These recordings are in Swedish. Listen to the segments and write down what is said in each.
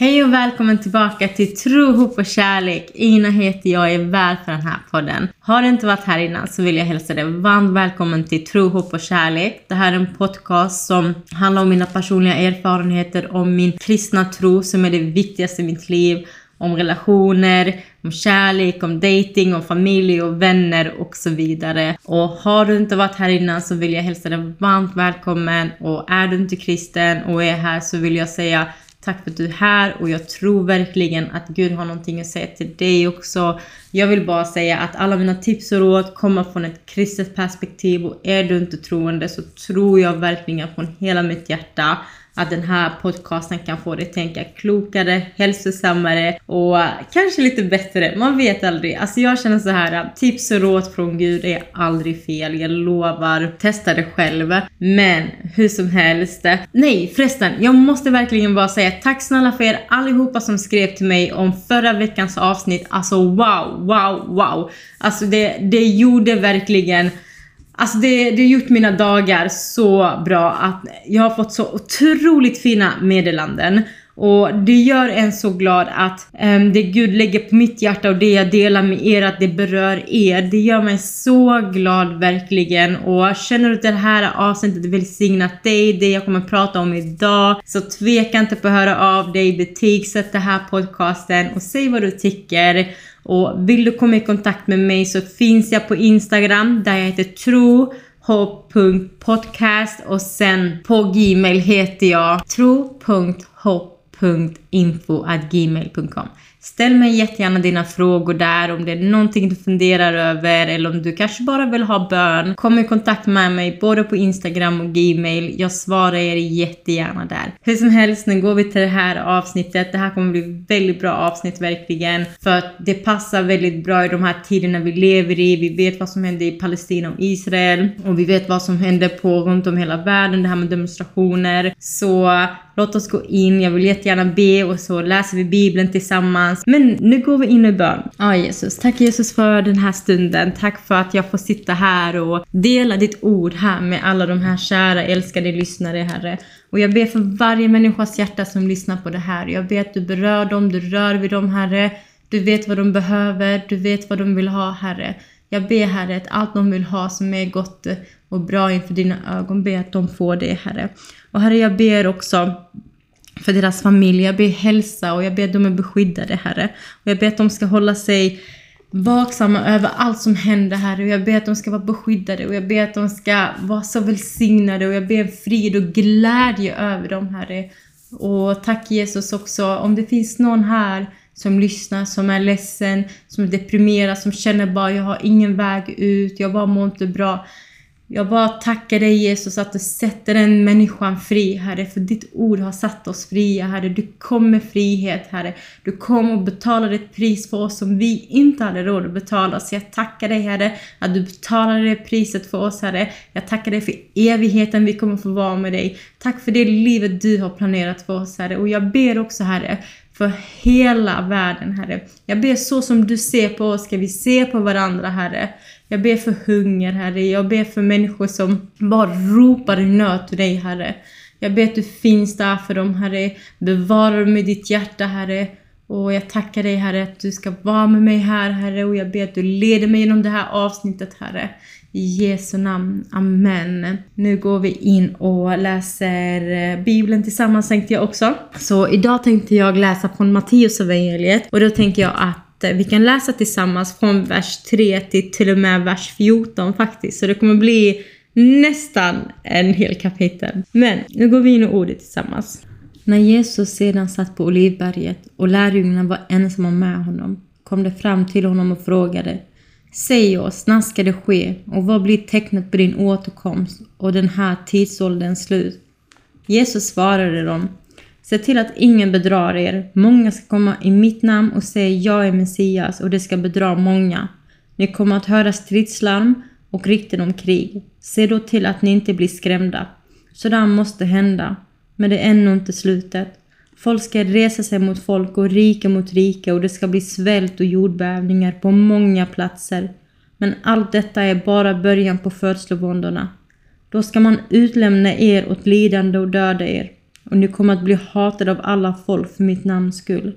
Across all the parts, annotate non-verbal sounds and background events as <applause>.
Hej och välkommen tillbaka till Tro, hopp och kärlek. Ina heter jag och är värd för den här podden. Har du inte varit här innan så vill jag hälsa dig varmt välkommen till Tro, hopp och kärlek. Det här är en podcast som handlar om mina personliga erfarenheter om min kristna tro som är det viktigaste i mitt liv. Om relationer, om kärlek, om dating, om familj och vänner och så vidare. Och har du inte varit här innan så vill jag hälsa dig varmt välkommen. Och är du inte kristen och är här så vill jag säga Tack för att du är här och jag tror verkligen att Gud har någonting att säga till dig också. Jag vill bara säga att alla mina tips och råd kommer från ett kristet perspektiv och är du inte troende så tror jag verkligen från hela mitt hjärta att den här podcasten kan få dig att tänka klokare, hälsosammare och kanske lite bättre. Man vet aldrig. Alltså jag känner så här, tips och råd från Gud är aldrig fel. Jag lovar. Testa det själv. Men hur som helst. Nej förresten, jag måste verkligen bara säga tack snälla för er allihopa som skrev till mig om förra veckans avsnitt. Alltså wow, wow, wow. Alltså det, det gjorde verkligen Alltså det, det har gjort mina dagar så bra att jag har fått så otroligt fina meddelanden. Och det gör en så glad att um, det Gud lägger på mitt hjärta och det jag delar med er, att det berör er. Det gör mig så glad verkligen. Och känner du att det här avsnittet välsignat dig, det jag kommer prata om idag, så tveka inte på att höra av dig, betygsätt den här podcasten och säg vad du tycker. Och vill du komma i kontakt med mig så finns jag på Instagram där jag heter tro.hopp.podcast och sen på Gmail heter jag tro.hopp tro.hopp.info.gmail.com Ställ mig jättegärna dina frågor där om det är någonting du funderar över eller om du kanske bara vill ha bön. Kom i kontakt med mig både på Instagram och Gmail. Jag svarar er jättegärna där. Hur som helst, nu går vi till det här avsnittet. Det här kommer bli väldigt bra avsnitt verkligen. För att det passar väldigt bra i de här tiderna vi lever i. Vi vet vad som händer i Palestina och Israel. Och vi vet vad som händer på runt om hela världen. Det här med demonstrationer. Så Låt oss gå in, jag vill jättegärna be och så läser vi Bibeln tillsammans. Men nu går vi in i bön. Ja Jesus, tack Jesus för den här stunden. Tack för att jag får sitta här och dela ditt ord här med alla de här kära älskade lyssnare Herre. Och jag ber för varje människas hjärta som lyssnar på det här. Jag ber att du berör dem, du rör vid dem Herre. Du vet vad de behöver, du vet vad de vill ha Herre. Jag ber Herre att allt de vill ha som är gott och bra inför dina ögon, ber att de får det Herre. Och Herre, jag ber också för deras familj. Jag ber hälsa och jag ber att de är beskyddade, Herre. Och jag ber att de ska hålla sig vaksamma över allt som händer, Herre. Och jag ber att de ska vara beskyddade och jag ber att de ska vara så välsignade och jag ber frid och glädje över dem, Herre. Och tack Jesus också, om det finns någon här som lyssnar, som är ledsen, som är deprimerad, som känner bara jag har ingen väg ut, jag bara mår inte bra. Jag bara tackar dig Jesus att du sätter den människan fri, Herre, för ditt ord har satt oss fria, Herre. Du kom med frihet, Herre. Du kom och betalade ett pris för oss som vi inte hade råd att betala. Så jag tackar dig, Herre, att du betalade det priset för oss, Herre. Jag tackar dig för evigheten vi kommer få vara med dig. Tack för det livet du har planerat för oss, Herre. Och jag ber också, Herre, för hela världen, Herre. Jag ber så som du ser på oss, ska vi se på varandra, Herre. Jag ber för hunger, Herre. Jag ber för människor som bara ropar i nöd till dig, Herre. Jag ber att du finns där för dem, Herre. Bevara dem i ditt hjärta, Herre. Och jag tackar dig, Herre, att du ska vara med mig här, Herre. Och jag ber att du leder mig genom det här avsnittet, Herre. I Jesu namn. Amen. Nu går vi in och läser eh, Bibeln tillsammans tänkte jag också. Så idag tänkte jag läsa från Matteus evangeliet och då tänker jag att att vi kan läsa tillsammans från vers 3 till till och med vers 14 faktiskt. Så det kommer bli nästan en hel kapitel. Men nu går vi in i ordet tillsammans. När Jesus sedan satt på Olivberget och lärjungarna var ensamma med honom kom de fram till honom och frågade Säg oss, när ska det ske och vad blir tecknet på din återkomst och den här tidsålderns slut? Jesus svarade dem Se till att ingen bedrar er. Många ska komma i mitt namn och säga jag är Messias och det ska bedra många. Ni kommer att höra stridslarm och rykten om krig. Se då till att ni inte blir skrämda. Sådant måste hända. Men det är ännu inte slutet. Folk ska resa sig mot folk och rike mot rike och det ska bli svält och jordbävningar på många platser. Men allt detta är bara början på födslovåndorna. Då ska man utlämna er åt lidande och döda er och ni kommer att bli hatade av alla folk för mitt namns skull.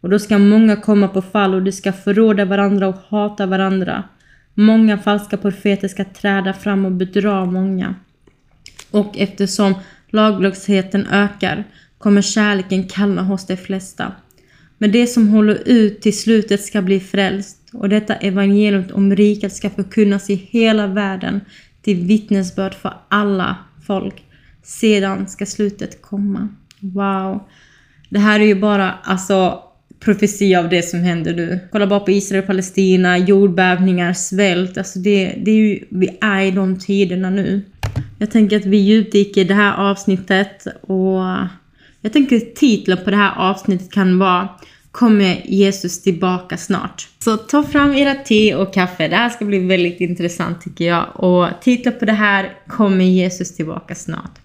Och då ska många komma på fall och de ska förråda varandra och hata varandra. Många falska profeter ska träda fram och bedra många. Och eftersom laglösheten ökar kommer kärleken kallna hos de flesta. Men det som håller ut till slutet ska bli frälst och detta evangelium om riket ska förkunnas i hela världen till vittnesbörd för alla folk. Sedan ska slutet komma. Wow. Det här är ju bara alltså profetia av det som händer nu. Kolla bara på Israel och Palestina, jordbävningar, svält. Alltså det, det är ju, vi är i de tiderna nu. Jag tänker att vi djupdyker i det här avsnittet och jag tänker titeln på det här avsnittet kan vara Kommer Jesus tillbaka snart? Så ta fram era te och kaffe. Det här ska bli väldigt intressant tycker jag. Och titeln på det här Kommer Jesus tillbaka snart?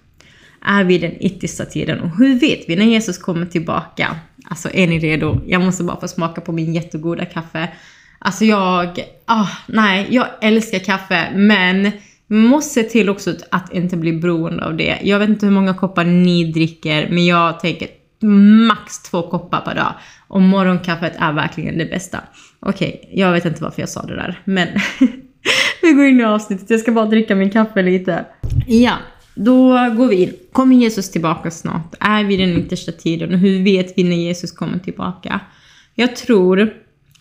Är vi den yttersta tiden? Och hur vet vi när Jesus kommer tillbaka? Alltså är ni redo? Jag måste bara få smaka på min jättegoda kaffe. Alltså jag, ah, nej, jag älskar kaffe men måste se till också att inte bli beroende av det. Jag vet inte hur många koppar ni dricker men jag tänker max två koppar per dag. Och morgonkaffet är verkligen det bästa. Okej, okay, jag vet inte varför jag sa det där men <laughs> vi går in i avsnittet. Jag ska bara dricka min kaffe lite. Ja, då går vi in. Kommer Jesus tillbaka snart? Är vi den yttersta tiden? Och hur vet vi när Jesus kommer tillbaka? Jag tror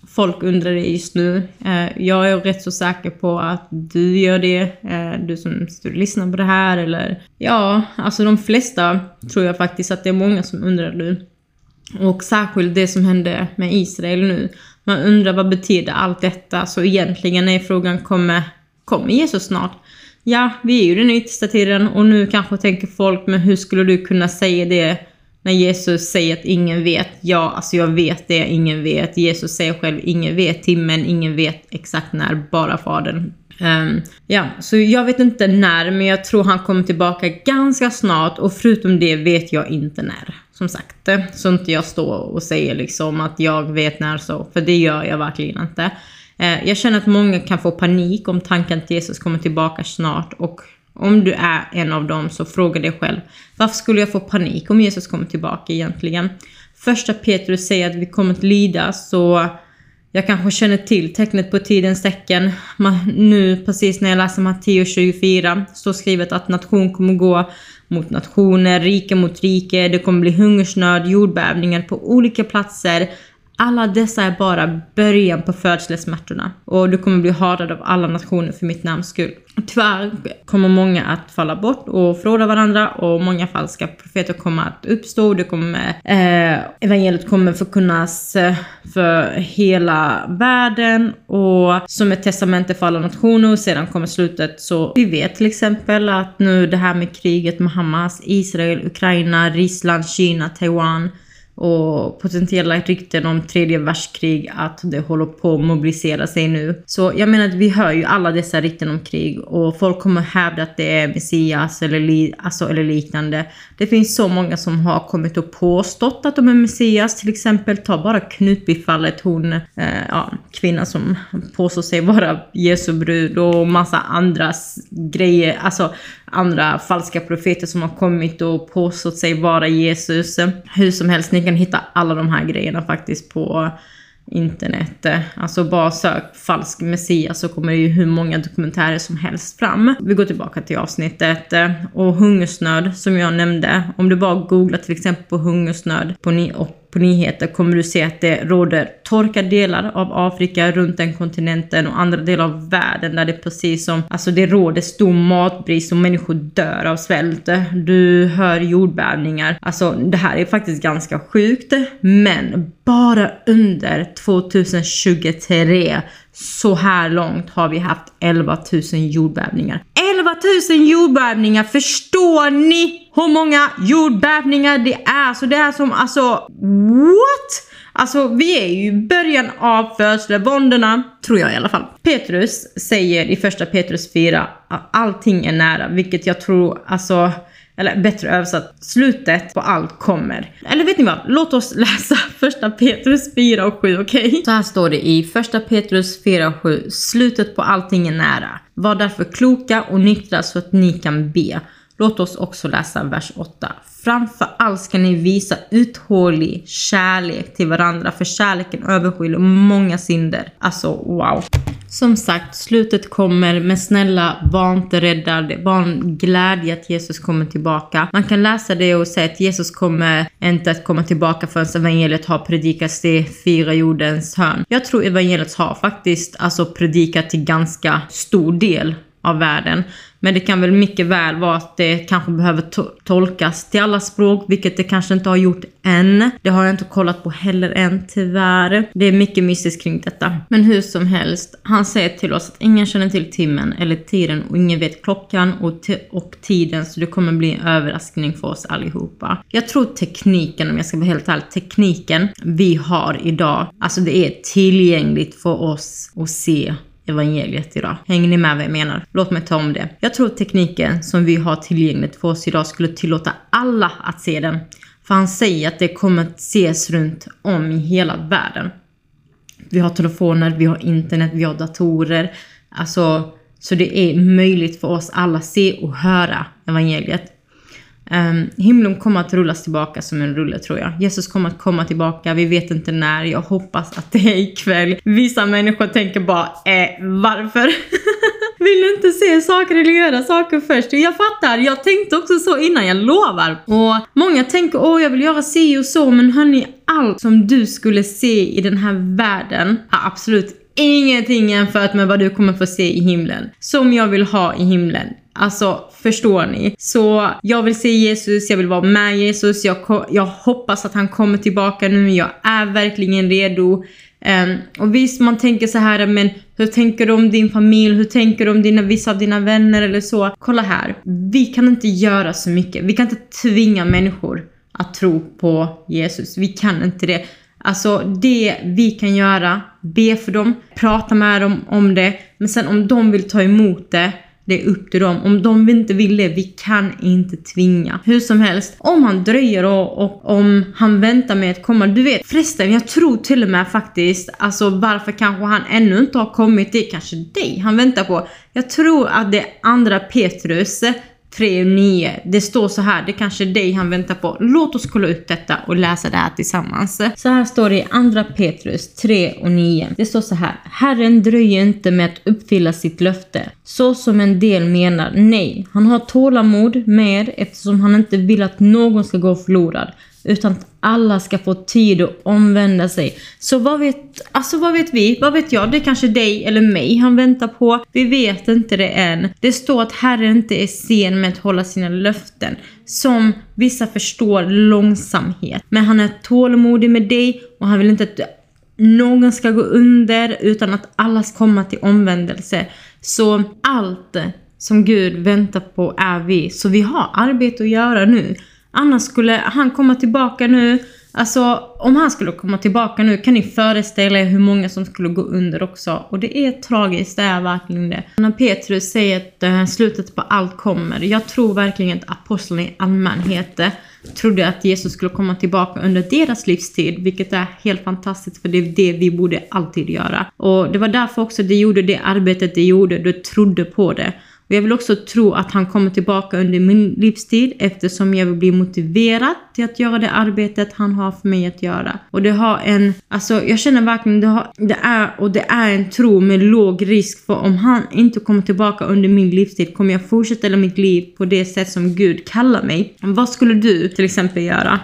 folk undrar det just nu. Eh, jag är rätt så säker på att du gör det, eh, du som lyssnar på det här eller ja, alltså de flesta tror jag faktiskt att det är många som undrar nu. Och särskilt det som hände med Israel nu. Man undrar vad betyder allt detta? Så egentligen är frågan kommer, kommer Jesus snart? Ja, vi är ju den yttersta tiden och nu kanske tänker folk, men hur skulle du kunna säga det när Jesus säger att ingen vet? Ja, alltså jag vet det, ingen vet. Jesus säger själv, ingen vet timmen, ingen vet exakt när, bara Fadern. Um, ja, så jag vet inte när, men jag tror han kommer tillbaka ganska snart och förutom det vet jag inte när. Som sagt, så inte jag står och säger liksom att jag vet när så, för det gör jag verkligen inte. Eh, jag känner att många kan få panik om tanken att Jesus kommer tillbaka snart och om du är en av dem så fråga dig själv varför skulle jag få panik om Jesus kommer tillbaka egentligen? Första Petrus säger att vi kommer att lida så jag kanske känner till tecknet på tidens tecken. Nu precis när jag läser Matteus 24 står skrivet att nation kommer gå mot nationer, rike mot rike, det kommer bli hungersnöd, jordbävningar på olika platser, alla dessa är bara början på födslesmärtorna och du kommer bli hatad av alla nationer för mitt namns skull. Tyvärr kommer många att falla bort och fråga varandra och många falska profeter kommer att uppstå. Det kommer, eh, evangeliet kommer förkunnas eh, för hela världen och som ett testamente för alla nationer och sedan kommer slutet. Så vi vet till exempel att nu det här med kriget med Hamas, Israel, Ukraina, Ryssland, Kina, Taiwan och potentiella rykten om tredje världskrig att det håller på att mobilisera sig nu. Så jag menar att vi hör ju alla dessa rykten om krig och folk kommer hävda att det är Messias eller, li alltså, eller liknande. Det finns så många som har kommit och påstått att de är Messias, till exempel ta bara Knutbyfallet, hon, eh, ja, kvinnan som påstår sig vara Jesu brud och massa andra grejer, alltså andra falska profeter som har kommit och påstått sig vara Jesus. Hur som helst, ni kan hitta alla de här grejerna faktiskt på internet. Alltså bara sök falsk Messias så kommer det ju hur många dokumentärer som helst fram. Vi går tillbaka till avsnittet. Och hungersnöd som jag nämnde. Om du bara googlar till exempel på hungersnöd på ni och på nyheter kommer du se att det råder torka delar av Afrika runt den kontinenten och andra delar av världen där det precis som, alltså det råder stor matbrist och människor dör av svält. Du hör jordbävningar. Alltså det här är faktiskt ganska sjukt, men bara under 2023 så här långt har vi haft 11 000 jordbävningar. 11 000 jordbävningar! Förstår ni hur många jordbävningar det är? Så det är som alltså, what? Alltså vi är ju i början av födslovåndorna, tror jag i alla fall. Petrus säger i första Petrus 4 att allting är nära, vilket jag tror, alltså eller bättre översatt, slutet på allt kommer. Eller vet ni vad? Låt oss <laughs> läsa första Petrus 4 och 7, okej? Okay? Så här står det i första Petrus 4 och 7. Slutet på allting är nära. Var därför kloka och nyktra så att ni kan be. Låt oss också läsa vers 8. Framför allt ska ni visa uthållig kärlek till varandra för kärleken överskyller många synder. Alltså wow. Som sagt, slutet kommer, men snälla var inte rädda. Det var en glädje att Jesus kommer tillbaka. Man kan läsa det och säga att Jesus kommer inte att komma tillbaka förrän evangeliet har predikats i fyra jordens hörn. Jag tror evangeliet har faktiskt alltså predikat till ganska stor del av världen. Men det kan väl mycket väl vara att det kanske behöver to tolkas till alla språk, vilket det kanske inte har gjort än. Det har jag inte kollat på heller än, tyvärr. Det är mycket mystiskt kring detta. Men hur som helst, han säger till oss att ingen känner till timmen eller tiden och ingen vet klockan och, och tiden, så det kommer bli en överraskning för oss allihopa. Jag tror tekniken, om jag ska vara helt ärlig, tekniken vi har idag, alltså det är tillgängligt för oss att se evangeliet idag. Hänger ni med vad jag menar? Låt mig ta om det. Jag tror tekniken som vi har tillgängligt för oss idag skulle tillåta alla att se den. För han säger att det kommer att ses runt om i hela världen. Vi har telefoner, vi har internet, vi har datorer. Alltså, så det är möjligt för oss alla att se och höra evangeliet. Um, himlen kommer att rullas tillbaka som en rulle tror jag. Jesus kommer att komma tillbaka, vi vet inte när. Jag hoppas att det är ikväll. Vissa människor tänker bara, eh, varför? <laughs> Vill du inte se saker eller göra saker först? Jag fattar, jag tänkte också så innan, jag lovar. Och många tänker, åh jag vill göra si och så, men hörni, allt som du skulle se i den här världen har absolut ingenting jämfört med vad du kommer få se i himlen. Som jag vill ha i himlen. Alltså, förstår ni? Så jag vill se Jesus, jag vill vara med Jesus, jag, jag hoppas att han kommer tillbaka nu, jag är verkligen redo. Um, och visst, man tänker så här, men hur tänker du om din familj? Hur tänker du om dina, vissa av dina vänner eller så? Kolla här, vi kan inte göra så mycket. Vi kan inte tvinga människor att tro på Jesus. Vi kan inte det. Alltså det vi kan göra, be för dem, prata med dem om det. Men sen om de vill ta emot det, det är upp till dem. Om de inte vill det, vi kan inte tvinga. Hur som helst, om han dröjer och, och om han väntar med att komma. Du vet, förresten, jag tror till och med faktiskt, alltså varför kanske han ännu inte har kommit, det är kanske dig han väntar på. Jag tror att det är andra Petrus 3 och 9. Det står så här, det är kanske är dig han väntar på. Låt oss kolla ut detta och läsa det här tillsammans. Så här står det i andra Petrus 3 och 9. Det står så här. Herren dröjer inte med att uppfylla sitt löfte, så som en del menar. Nej, han har tålamod med er eftersom han inte vill att någon ska gå förlorad utan att alla ska få tid att omvända sig. Så vad vet, alltså vad vet vi? Vad vet jag? Det är kanske dig eller mig han väntar på. Vi vet inte det än. Det står att Herren inte är sen med att hålla sina löften. Som vissa förstår långsamhet. Men han är tålmodig med dig och han vill inte att någon ska gå under utan att alla ska komma till omvändelse. Så allt som Gud väntar på är vi. Så vi har arbete att göra nu. Annars skulle han komma tillbaka nu. Alltså om han skulle komma tillbaka nu kan ni föreställa er hur många som skulle gå under också. Och det är tragiskt, det är verkligen det. När Petrus säger att eh, slutet på allt kommer. Jag tror verkligen att apostlarna i allmänhet eh, trodde att Jesus skulle komma tillbaka under deras livstid, vilket är helt fantastiskt för det är det vi borde alltid göra. Och det var därför också de gjorde det arbetet de gjorde, de trodde på det. Jag vill också tro att han kommer tillbaka under min livstid eftersom jag vill bli motiverad till att göra det arbetet han har för mig att göra. Och det har en, alltså jag känner verkligen det, har, det är, och det är en tro med låg risk för om han inte kommer tillbaka under min livstid kommer jag fortsätta mitt liv på det sätt som Gud kallar mig. Vad skulle du till exempel göra?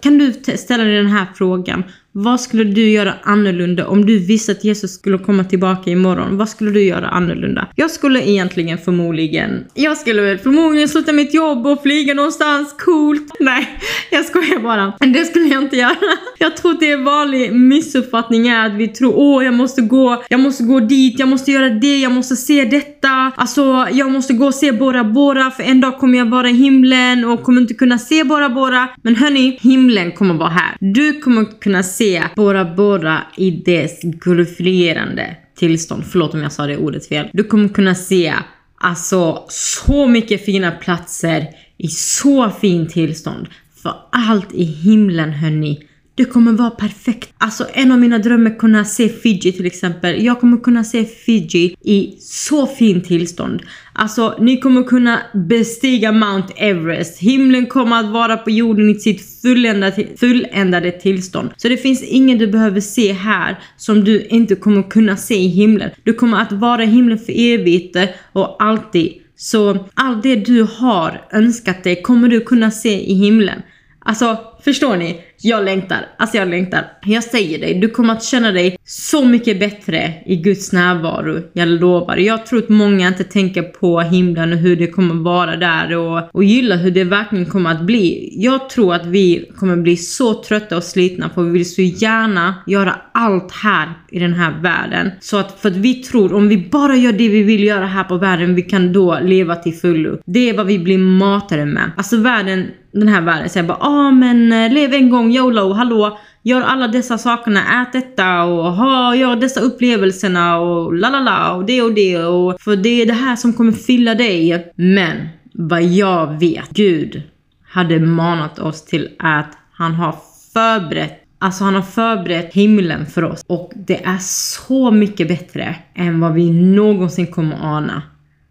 kan du ställa dig den här frågan? Vad skulle du göra annorlunda om du visste att Jesus skulle komma tillbaka imorgon? Vad skulle du göra annorlunda? Jag skulle egentligen förmodligen... Jag skulle väl förmodligen sluta mitt jobb och flyga någonstans coolt. Nej, jag skojar bara. Det skulle jag inte göra. Jag tror att det är en vanlig missuppfattning är att vi tror åh, jag måste gå, jag måste gå dit, jag måste göra det, jag måste se detta. Alltså, jag måste gå och se Bora Bora för en dag kommer jag vara i himlen och kommer inte kunna se Bora Bora. Men hörni, himlen kommer vara här. Du kommer kunna se se Bora Bora i dess glorifierande tillstånd. Förlåt om jag sa det ordet fel. Du kommer kunna se alltså så mycket fina platser i så fint tillstånd. För allt i himlen hörni, det kommer vara perfekt. Alltså en av mina drömmar är att kunna se Fiji till exempel. Jag kommer kunna se Fiji i så fint tillstånd. Alltså ni kommer kunna bestiga Mount Everest. Himlen kommer att vara på jorden i sitt fulländade, fulländade tillstånd. Så det finns ingen du behöver se här som du inte kommer kunna se i himlen. Du kommer att vara i himlen för evigt och alltid. Så allt det du har önskat dig kommer du kunna se i himlen. Alltså, förstår ni? Jag längtar. Alltså jag längtar. Jag säger dig, du kommer att känna dig så mycket bättre i Guds närvaro. Jag lovar. Jag tror att många inte tänker på himlen och hur det kommer vara där och, och gillar hur det verkligen kommer att bli. Jag tror att vi kommer bli så trötta och slitna för vi vill så gärna göra allt här i den här världen. Så att för att vi tror om vi bara gör det vi vill göra här på världen, vi kan då leva till fullo. Det är vad vi blir matade med. Alltså världen den här världen Så jag bara ah men eh, lev en gång YOLO, hallå gör alla dessa sakerna, ät detta och ha, gör dessa upplevelserna och la la la och det och det och för det är det här som kommer fylla dig. Men vad jag vet, Gud hade manat oss till att han har förberett Alltså han har förberett himlen för oss och det är så mycket bättre än vad vi någonsin kommer ana.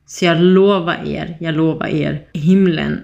Så jag lovar er, jag lovar er, himlen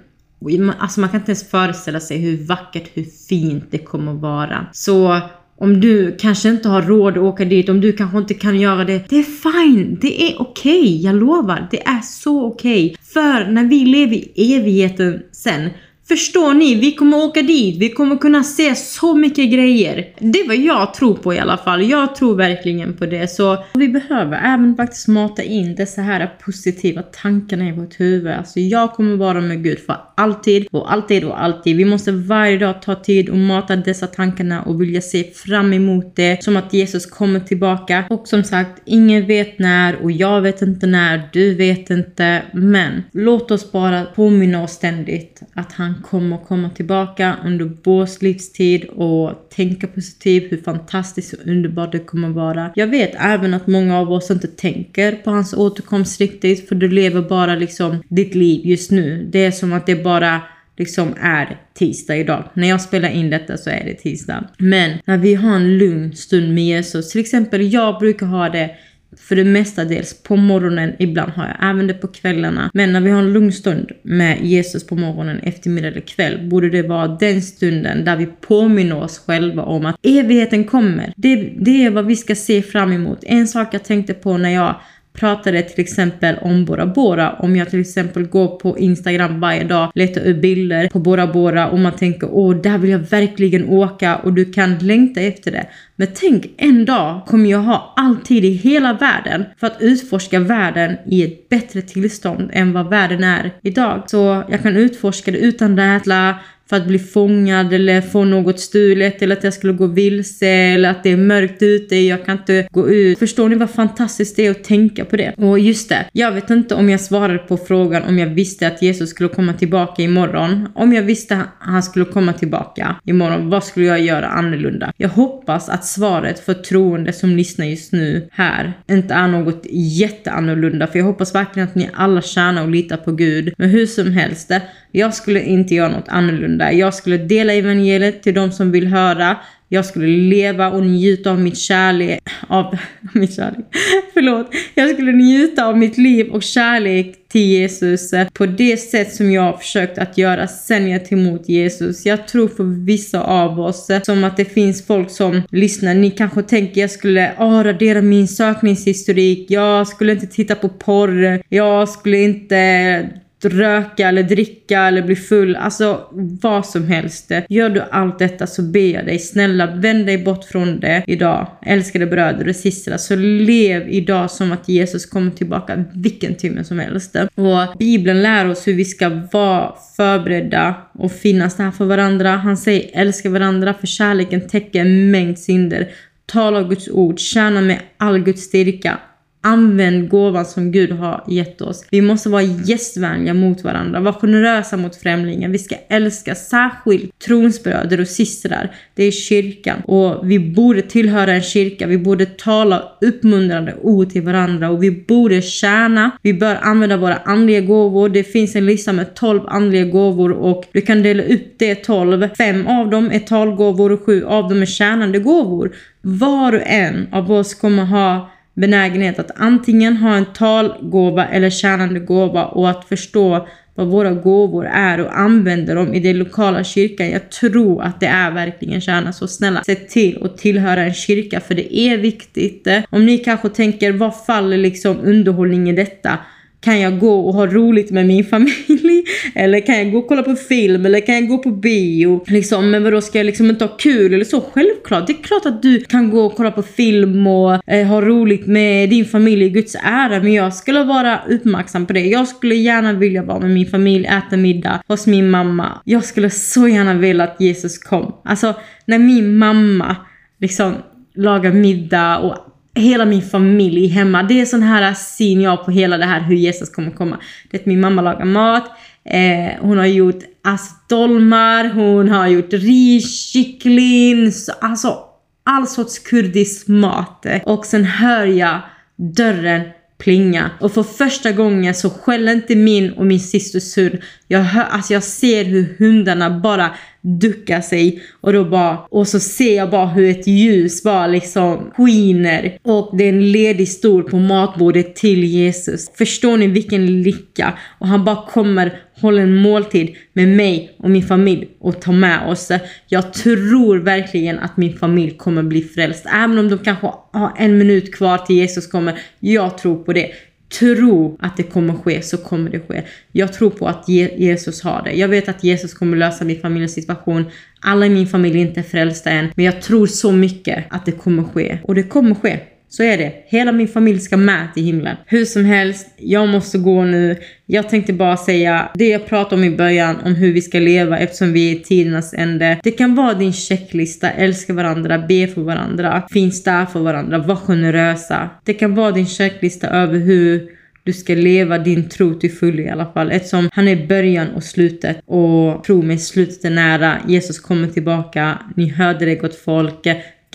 Alltså man kan inte ens föreställa sig hur vackert, hur fint det kommer att vara. Så om du kanske inte har råd att åka dit, om du kanske inte kan göra det. Det är fine, det är okej, okay, jag lovar. Det är så okej. Okay. För när vi lever i evigheten sen Förstår ni? Vi kommer åka dit, vi kommer kunna se så mycket grejer. Det är vad jag tror på i alla fall. Jag tror verkligen på det. Så vi behöver även faktiskt mata in dessa här positiva tankarna i vårt huvud. Alltså jag kommer vara med Gud för alltid och alltid och alltid. Vi måste varje dag ta tid och mata dessa tankarna och vilja se fram emot det. Som att Jesus kommer tillbaka. Och som sagt, ingen vet när och jag vet inte när, du vet inte. Men låt oss bara påminna oss ständigt att han kommer komma tillbaka under vår livstid och tänka positivt hur fantastiskt och underbart det kommer vara. Jag vet även att många av oss inte tänker på hans återkomst riktigt för du lever bara liksom ditt liv just nu. Det är som att det bara liksom är tisdag idag. När jag spelar in detta så är det tisdag. Men när vi har en lugn stund med Jesus, till exempel jag brukar ha det för det mesta dels på morgonen, ibland har jag även det på kvällarna. Men när vi har en lugn stund med Jesus på morgonen, eftermiddag eller kväll, borde det vara den stunden där vi påminner oss själva om att evigheten kommer. Det, det är vad vi ska se fram emot. En sak jag tänkte på när jag pratade till exempel om Bora Bora. Om jag till exempel går på Instagram varje dag, letar upp bilder på Bora Bora och man tänker åh, där vill jag verkligen åka och du kan längta efter det. Men tänk en dag kommer jag ha all tid i hela världen för att utforska världen i ett bättre tillstånd än vad världen är idag. Så jag kan utforska det utan rädsla, för att bli fångad eller få något stulet eller att jag skulle gå vilse eller att det är mörkt ute, jag kan inte gå ut. Förstår ni vad fantastiskt det är att tänka på det? Och just det, jag vet inte om jag svarade på frågan om jag visste att Jesus skulle komma tillbaka imorgon. Om jag visste att han skulle komma tillbaka imorgon, vad skulle jag göra annorlunda? Jag hoppas att svaret för troende som lyssnar just nu här inte är något jätteannorlunda, för jag hoppas verkligen att ni alla tjänar och litar på Gud. Men hur som helst, jag skulle inte göra något annorlunda. Jag skulle dela evangeliet till de som vill höra. Jag skulle leva och njuta av mitt kärlek, av <laughs> mitt kärlek, förlåt. Jag skulle njuta av mitt liv och kärlek till Jesus eh, på det sätt som jag har försökt att göra sen jag tog emot Jesus. Jag tror för vissa av oss eh, som att det finns folk som lyssnar. Ni kanske tänker jag skulle oh, radera min sökningshistorik. Jag skulle inte titta på porr. Jag skulle inte röka eller dricka eller bli full, alltså vad som helst. Gör du allt detta så ber jag dig snälla vänd dig bort från det idag. Älskade bröder och systrar, så lev idag som att Jesus kommer tillbaka vilken timme som helst. Och Bibeln lär oss hur vi ska vara förberedda och finnas där för varandra. Han säger älska varandra för kärleken täcker en mängd synder. Tala Guds ord, tjäna med all Guds styrka Använd gåvan som Gud har gett oss. Vi måste vara gästvänliga mot varandra, vara generösa mot främlingar. Vi ska älska särskilt tronsbröder och systrar. Det är kyrkan och vi borde tillhöra en kyrka. Vi borde tala uppmuntrande ord till varandra och vi borde tjäna. Vi bör använda våra andliga gåvor. Det finns en lista med 12 andliga gåvor och du kan dela upp det 12. Fem av dem är talgåvor och sju av dem är tjänande gåvor. Var och en av oss kommer ha benägenhet att antingen ha en talgåva eller tjänande gåva och att förstå vad våra gåvor är och använder dem i den lokala kyrkan. Jag tror att det är verkligen kärnan, Så snälla, se till att tillhöra en kyrka för det är viktigt. Om ni kanske tänker, vad faller liksom underhållning i detta? Kan jag gå och ha roligt med min familj? <laughs> Eller kan jag gå och kolla på film? Eller kan jag gå på bio? Liksom, men vadå, ska jag liksom inte ha kul eller så? Självklart, det är klart att du kan gå och kolla på film och eh, ha roligt med din familj i Guds ära. Men jag skulle vara uppmärksam på det. Jag skulle gärna vilja vara med min familj, äta middag hos min mamma. Jag skulle så gärna vilja att Jesus kom. Alltså, när min mamma liksom lagar middag och hela min familj hemma. Det är sån här syn jag på hela det här hur Jesus kommer komma. Det är att min mamma lagar mat, eh, hon har gjort alltså, dolmar, hon har gjort ris, kyckling, alltså all sorts kurdisk mat. Och sen hör jag dörren plinga. Och för första gången så skäller inte min och min systers hund. Jag, hör, alltså jag ser hur hundarna bara duckar sig och då bara och så ser jag bara hur ett ljus bara liksom skiner och det är en ledig stol på matbordet till Jesus. Förstår ni vilken lycka? Och han bara kommer Håll en måltid med mig och min familj och ta med oss. Jag tror verkligen att min familj kommer bli frälst. Även om de kanske har en minut kvar till Jesus kommer. Jag tror på det tro att det kommer ske så kommer det ske. Jag tror på att Jesus har det. Jag vet att Jesus kommer lösa min familjs situation. Alla i min familj är inte frälsta än, men jag tror så mycket att det kommer ske. Och det kommer ske. Så är det. Hela min familj ska med till himlen. Hur som helst, jag måste gå nu. Jag tänkte bara säga det jag pratade om i början om hur vi ska leva eftersom vi är i tidernas ände. Det kan vara din checklista, älska varandra, be för varandra, finns där för varandra, var generösa. Det kan vara din checklista över hur du ska leva din tro till fullo i alla fall. Eftersom han är början och slutet. Och tro mig, slutet är nära. Jesus kommer tillbaka. Ni hörde det gott folk.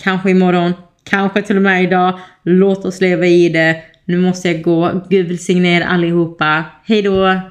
Kanske imorgon, Kanske till och med idag. Låt oss leva i det. Nu måste jag gå. Gud välsigne er allihopa. Hej då!